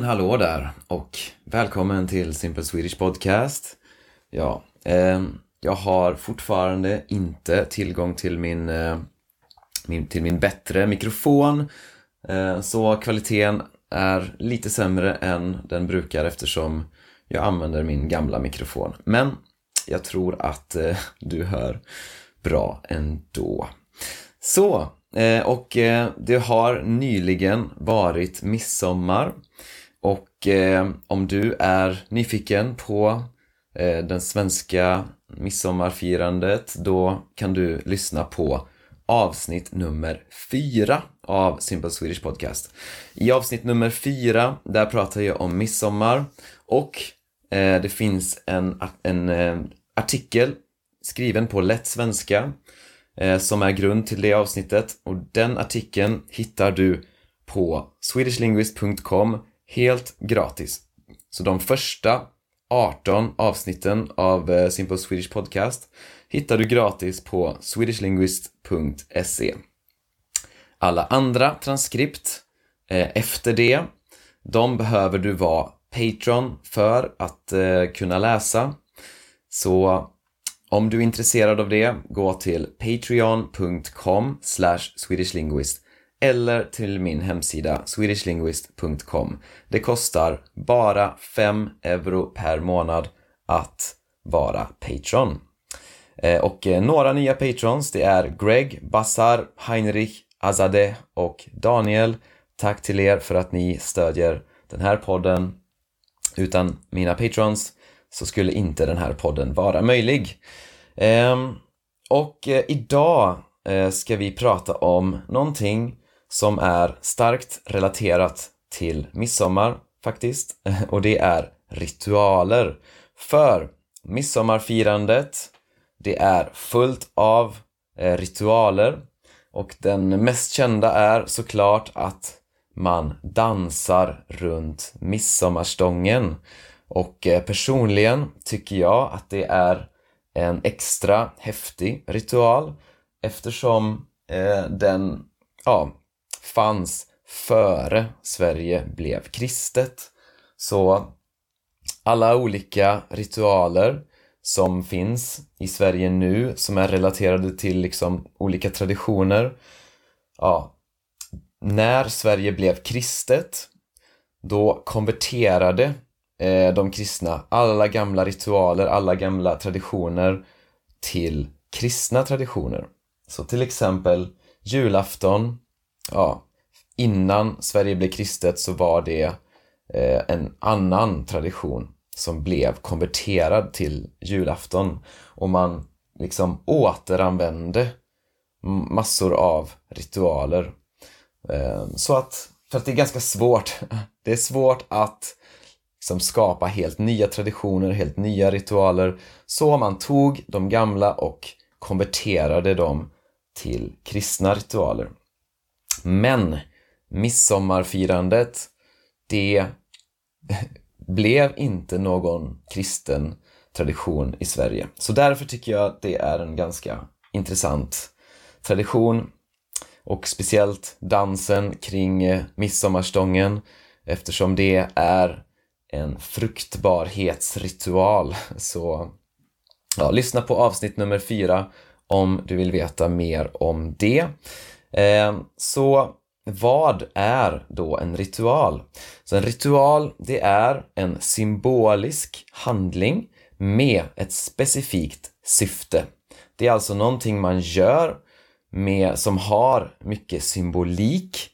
men hallå där och välkommen till Simple Swedish Podcast. Ja, eh, jag har fortfarande inte tillgång till min, eh, min, till min bättre mikrofon. Eh, så kvaliteten är lite sämre än den brukar eftersom jag använder min gamla mikrofon. Men jag tror att eh, du hör bra ändå. Så, eh, och eh, det har nyligen varit midsommar och eh, om du är nyfiken på eh, den svenska midsommarfirandet då kan du lyssna på avsnitt nummer fyra av Simple Swedish Podcast. I avsnitt nummer fyra, där pratar jag om midsommar och eh, det finns en, en eh, artikel skriven på lätt svenska eh, som är grund till det avsnittet och den artikeln hittar du på swedishlinguist.com helt gratis. Så de första 18 avsnitten av eh, Simple Swedish Podcast hittar du gratis på swedishlinguist.se. Alla andra transkript eh, efter det, de behöver du vara Patreon för att eh, kunna läsa. Så om du är intresserad av det, gå till patreon.com swedishlinguist eller till min hemsida swedishlinguist.com. Det kostar bara 5 euro per månad att vara Patreon. Eh, och eh, några nya patrons, det är Greg, Bassar, Heinrich, Azadeh och Daniel. Tack till er för att ni stödjer den här podden. Utan mina patrons så skulle inte den här podden vara möjlig. Ehm, och eh, idag ska vi prata om någonting som är starkt relaterat till midsommar faktiskt. Och det är ritualer. För midsommarfirandet det är fullt av eh, ritualer. Och den mest kända är såklart att man dansar runt midsommarstången. Och eh, personligen tycker jag att det är en extra häftig ritual eftersom eh, den ja, fanns före Sverige blev kristet. Så alla olika ritualer som finns i Sverige nu som är relaterade till liksom olika traditioner. Ja, när Sverige blev kristet då konverterade eh, de kristna alla gamla ritualer, alla gamla traditioner till kristna traditioner. Så till exempel julafton ja, innan Sverige blev kristet så var det eh, en annan tradition som blev konverterad till julafton och man liksom återanvände massor av ritualer. Eh, så att, för att det är ganska svårt, det är svårt att liksom skapa helt nya traditioner, helt nya ritualer. Så man tog de gamla och konverterade dem till kristna ritualer. Men midsommarfirandet, det blev inte någon kristen tradition i Sverige. Så därför tycker jag att det är en ganska intressant tradition och speciellt dansen kring eh, midsommarstången eftersom det är en fruktbarhetsritual. Så ja, lyssna på avsnitt nummer fyra om du vill veta mer om det. Ehm, så vad är då en ritual? Så en ritual, det är en symbolisk handling med ett specifikt syfte. Det är alltså någonting man gör med, som har mycket symbolik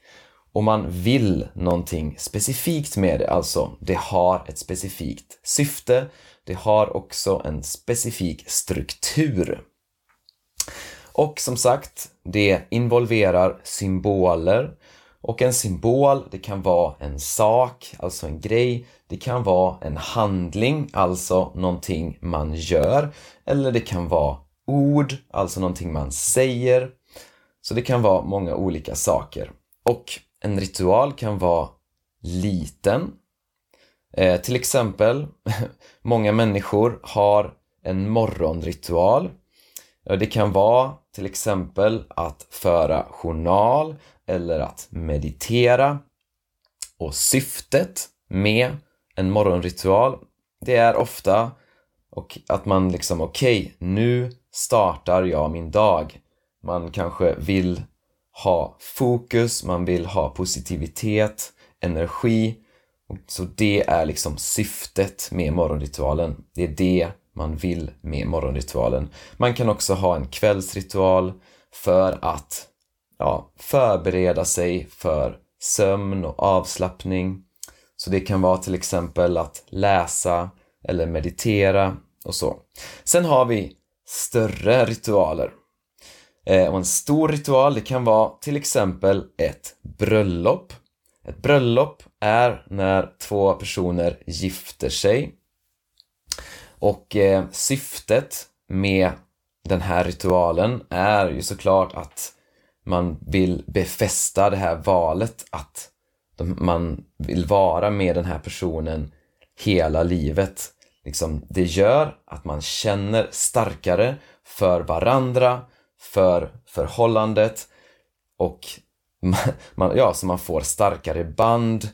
och man vill någonting specifikt med det, alltså det har ett specifikt syfte, det har också en specifik struktur. Och som sagt, det involverar symboler och en symbol, det kan vara en sak, alltså en grej. Det kan vara en handling, alltså någonting man gör. Eller det kan vara ord, alltså någonting man säger. Så det kan vara många olika saker. Och en ritual kan vara liten. Eh, till exempel, många människor har en morgonritual. Det kan vara till exempel att föra journal eller att meditera. Och syftet med en morgonritual, det är ofta och att man liksom, okej, okay, nu startar jag min dag. Man kanske vill ha fokus, man vill ha positivitet, energi. Så det är liksom syftet med morgonritualen. Det är det man vill med morgonritualen. Man kan också ha en kvällsritual för att ja, förbereda sig för sömn och avslappning. Så det kan vara till exempel att läsa eller meditera och så. Sen har vi större ritualer. Eh, och en stor ritual, det kan vara till exempel ett bröllop. Ett bröllop är när två personer gifter sig. Och eh, syftet med den här ritualen är ju såklart att man vill befästa det här valet att man vill vara med den här personen hela livet. Liksom, det gör att man känner starkare för varandra, för förhållandet och man, ja, så man får starkare band,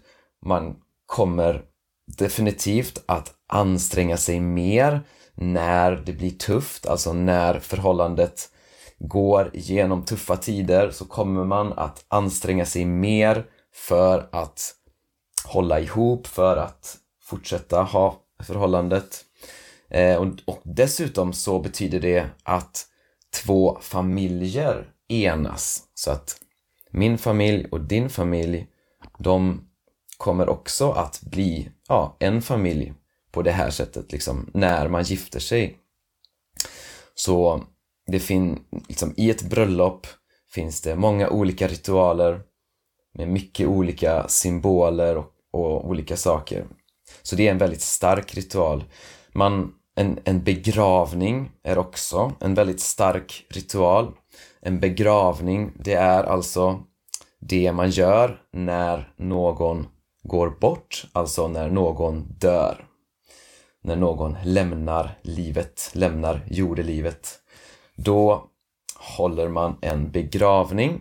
man kommer definitivt att anstränga sig mer när det blir tufft, alltså när förhållandet går genom tuffa tider så kommer man att anstränga sig mer för att hålla ihop, för att fortsätta ha förhållandet. Eh, och dessutom så betyder det att två familjer enas. Så att min familj och din familj, de kommer också att bli ja, en familj på det här sättet, liksom, när man gifter sig. Så det fin liksom, i ett bröllop finns det många olika ritualer med mycket olika symboler och, och olika saker. Så det är en väldigt stark ritual. Man, en, en begravning är också en väldigt stark ritual. En begravning, det är alltså det man gör när någon går bort, alltså när någon dör. När någon lämnar livet, lämnar jordelivet. Då håller man en begravning.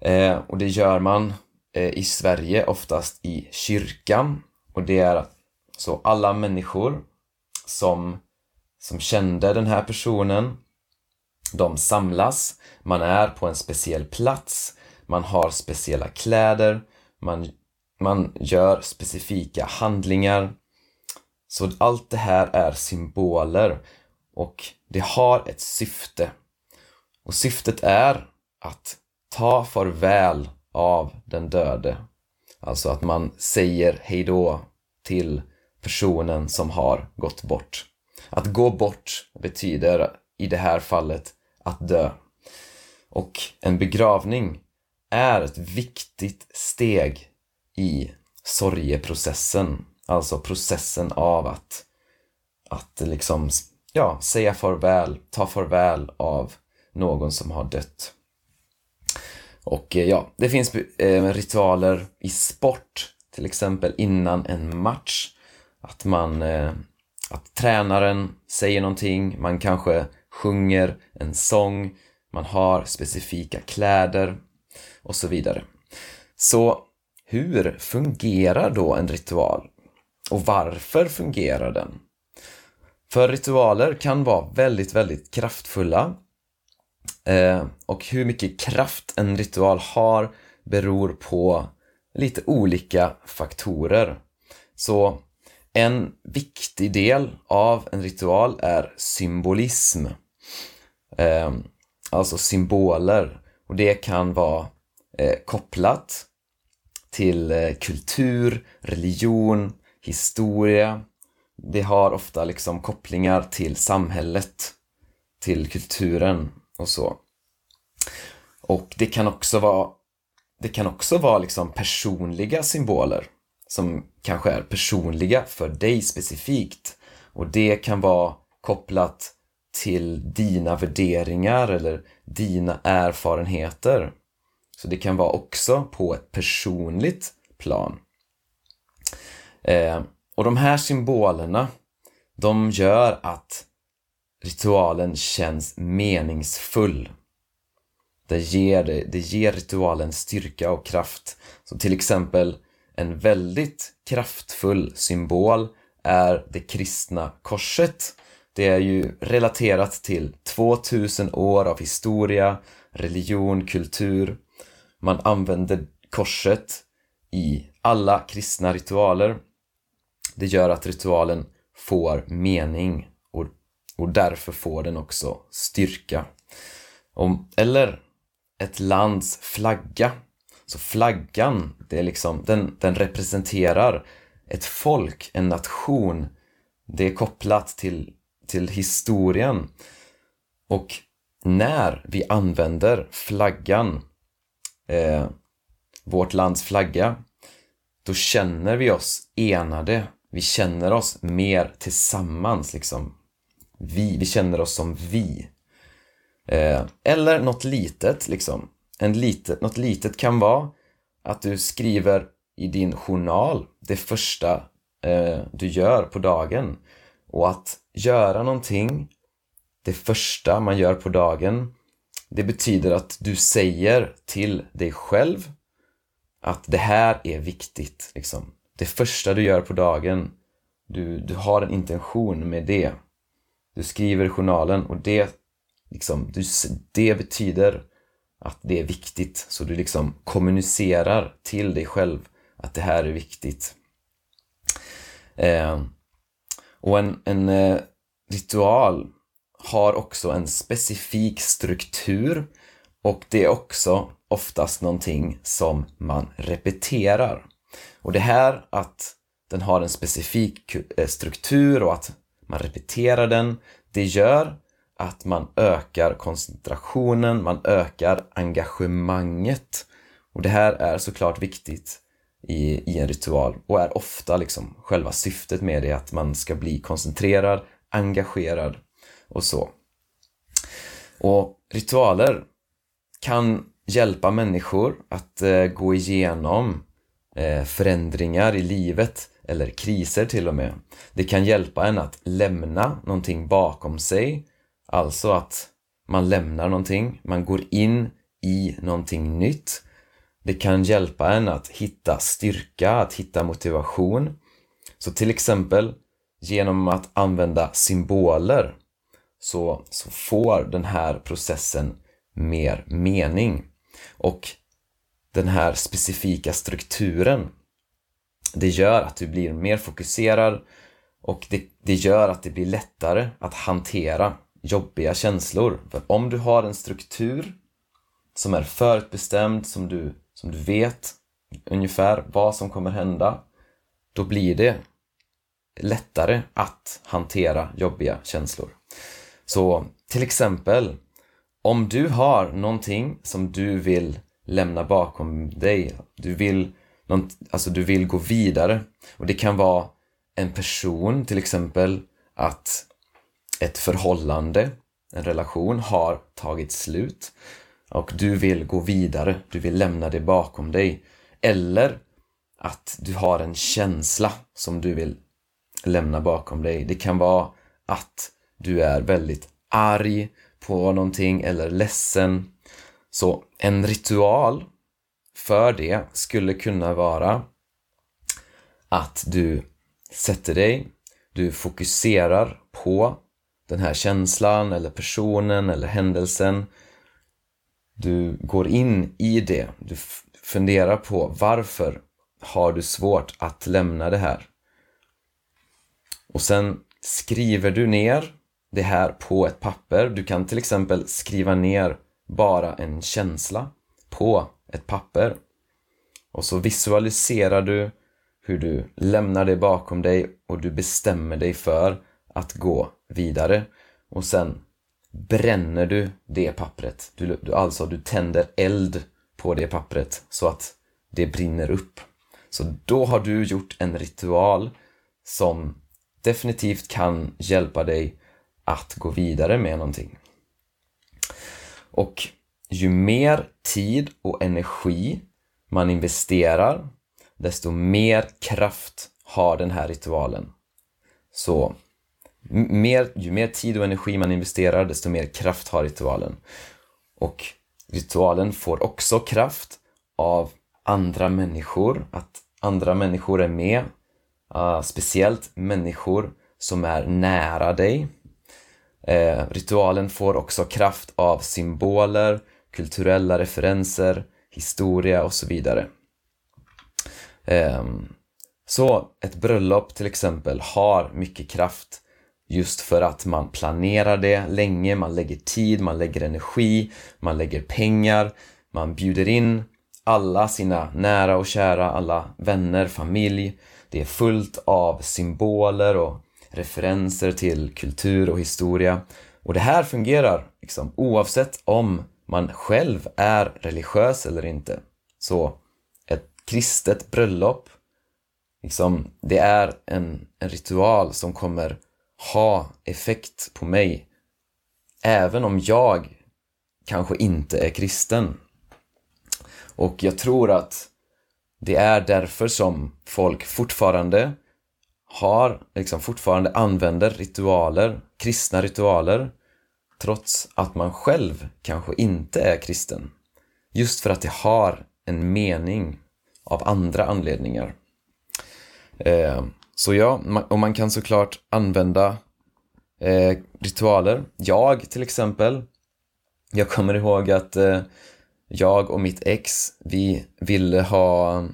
Eh, och det gör man eh, i Sverige oftast i kyrkan. Och det är så alla människor som, som kände den här personen, de samlas, man är på en speciell plats, man har speciella kläder, man, man gör specifika handlingar. Så allt det här är symboler och det har ett syfte. Och syftet är att ta farväl av den döde. Alltså att man säger hejdå till personen som har gått bort. Att gå bort betyder i det här fallet att dö. Och en begravning är ett viktigt steg i sorgeprocessen. Alltså processen av att, att liksom, ja, säga farväl, ta farväl av någon som har dött. Och eh, ja, det finns eh, ritualer i sport, till exempel innan en match. Att man, eh, att tränaren säger någonting, man kanske sjunger en sång, man har specifika kläder och så vidare. Så hur fungerar då en ritual? Och varför fungerar den? För ritualer kan vara väldigt, väldigt kraftfulla Eh, och hur mycket kraft en ritual har beror på lite olika faktorer. Så en viktig del av en ritual är symbolism. Eh, alltså symboler. Och det kan vara eh, kopplat till eh, kultur, religion, historia. Det har ofta liksom kopplingar till samhället, till kulturen och så. Och det kan också vara det kan också vara liksom personliga symboler som kanske är personliga för dig specifikt. Och det kan vara kopplat till dina värderingar eller dina erfarenheter. Så det kan vara också på ett personligt plan. Eh, och de här symbolerna, de gör att ritualen känns meningsfull. Det ger, det, det ger ritualen styrka och kraft. Så till exempel en väldigt kraftfull symbol är det kristna korset. Det är ju relaterat till 2000 år av historia, religion, kultur. Man använder korset i alla kristna ritualer. Det gör att ritualen får mening och, och därför får den också styrka. Om, eller ett lands flagga. Så flaggan, det är liksom, den, den representerar ett folk, en nation. Det är kopplat till, till historien. Och när vi använder flaggan, eh, vårt lands flagga, då känner vi oss enade. Vi känner oss mer tillsammans liksom. Vi, vi känner oss som vi. Eh, eller något litet liksom. En litet, något litet kan vara att du skriver i din journal det första eh, du gör på dagen. Och att göra någonting, det första man gör på dagen, det betyder att du säger till dig själv att det här är viktigt. Liksom. Det första du gör på dagen, du, du har en intention med det. Du skriver i journalen och det, liksom, du, det betyder att det är viktigt. Så du liksom kommunicerar till dig själv att det här är viktigt. Eh, och en, en eh, ritual har också en specifik struktur och det är också oftast någonting som man repeterar. Och det här att den har en specifik eh, struktur och att man repeterar den, det gör att man ökar koncentrationen, man ökar engagemanget. Och det här är såklart viktigt i, i en ritual och är ofta liksom själva syftet med det, att man ska bli koncentrerad, engagerad och så. Och ritualer kan hjälpa människor att eh, gå igenom eh, förändringar i livet eller kriser till och med. Det kan hjälpa en att lämna någonting bakom sig, alltså att man lämnar någonting, man går in i någonting nytt. Det kan hjälpa en att hitta styrka, att hitta motivation. Så till exempel genom att använda symboler så, så får den här processen mer mening. Och den här specifika strukturen, det gör att du blir mer fokuserad och det, det gör att det blir lättare att hantera jobbiga känslor. För om du har en struktur som är förutbestämd, som du, som du vet ungefär vad som kommer hända, då blir det lättare att hantera jobbiga känslor. Så till exempel, om du har någonting som du vill lämna bakom dig, du vill, alltså du vill gå vidare och det kan vara en person till exempel, att ett förhållande, en relation har tagit slut och du vill gå vidare, du vill lämna det bakom dig. Eller att du har en känsla som du vill lämna bakom dig. Det kan vara att du är väldigt arg på någonting eller ledsen. Så en ritual för det skulle kunna vara att du sätter dig, du fokuserar på den här känslan eller personen eller händelsen. Du går in i det, du funderar på varför har du svårt att lämna det här? Och sen skriver du ner det här på ett papper. Du kan till exempel skriva ner bara en känsla på ett papper. Och så visualiserar du hur du lämnar det bakom dig och du bestämmer dig för att gå vidare. Och sen bränner du det pappret. Du, du, alltså, du tänder eld på det pappret så att det brinner upp. Så då har du gjort en ritual som definitivt kan hjälpa dig att gå vidare med någonting. Och ju mer tid och energi man investerar, desto mer kraft har den här ritualen. Så mer, ju mer tid och energi man investerar, desto mer kraft har ritualen. Och ritualen får också kraft av andra människor, att andra människor är med. Uh, speciellt människor som är nära dig. Eh, ritualen får också kraft av symboler, kulturella referenser, historia och så vidare. Eh, så ett bröllop till exempel har mycket kraft just för att man planerar det länge, man lägger tid, man lägger energi, man lägger pengar, man bjuder in alla sina nära och kära, alla vänner, familj. Det är fullt av symboler och referenser till kultur och historia. Och det här fungerar liksom, oavsett om man själv är religiös eller inte. Så ett kristet bröllop, liksom, det är en, en ritual som kommer ha effekt på mig även om jag kanske inte är kristen. Och jag tror att det är därför som folk fortfarande har, liksom fortfarande använder ritualer, kristna ritualer, trots att man själv kanske inte är kristen. Just för att det har en mening av andra anledningar. Eh, så ja, och man kan såklart använda eh, ritualer. Jag till exempel, jag kommer ihåg att eh, jag och mitt ex, vi ville ha,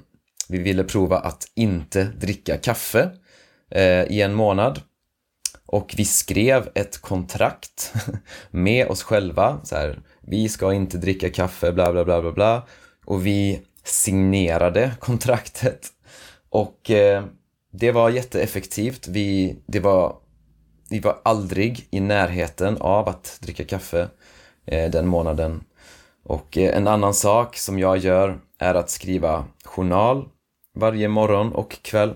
vi ville prova att inte dricka kaffe Eh, i en månad. Och vi skrev ett kontrakt med oss själva, så här, vi ska inte dricka kaffe, bla bla bla bla bla. Och vi signerade kontraktet. Och eh, det var jätteeffektivt. Vi, det var, vi var aldrig i närheten av att dricka kaffe eh, den månaden. Och eh, en annan sak som jag gör är att skriva journal varje morgon och kväll.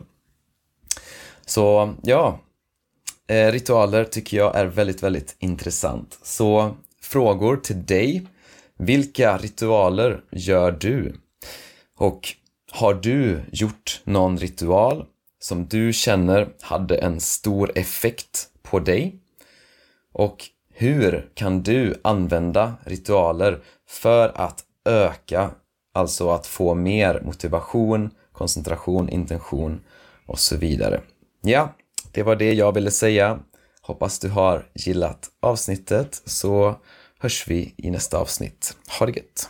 Så ja, eh, ritualer tycker jag är väldigt, väldigt intressant. Så frågor till dig. Vilka ritualer gör du? Och har du gjort någon ritual som du känner hade en stor effekt på dig? Och hur kan du använda ritualer för att öka, alltså att få mer motivation, koncentration, intention och så vidare. Ja, det var det jag ville säga. Hoppas du har gillat avsnittet så hörs vi i nästa avsnitt. Ha det gött!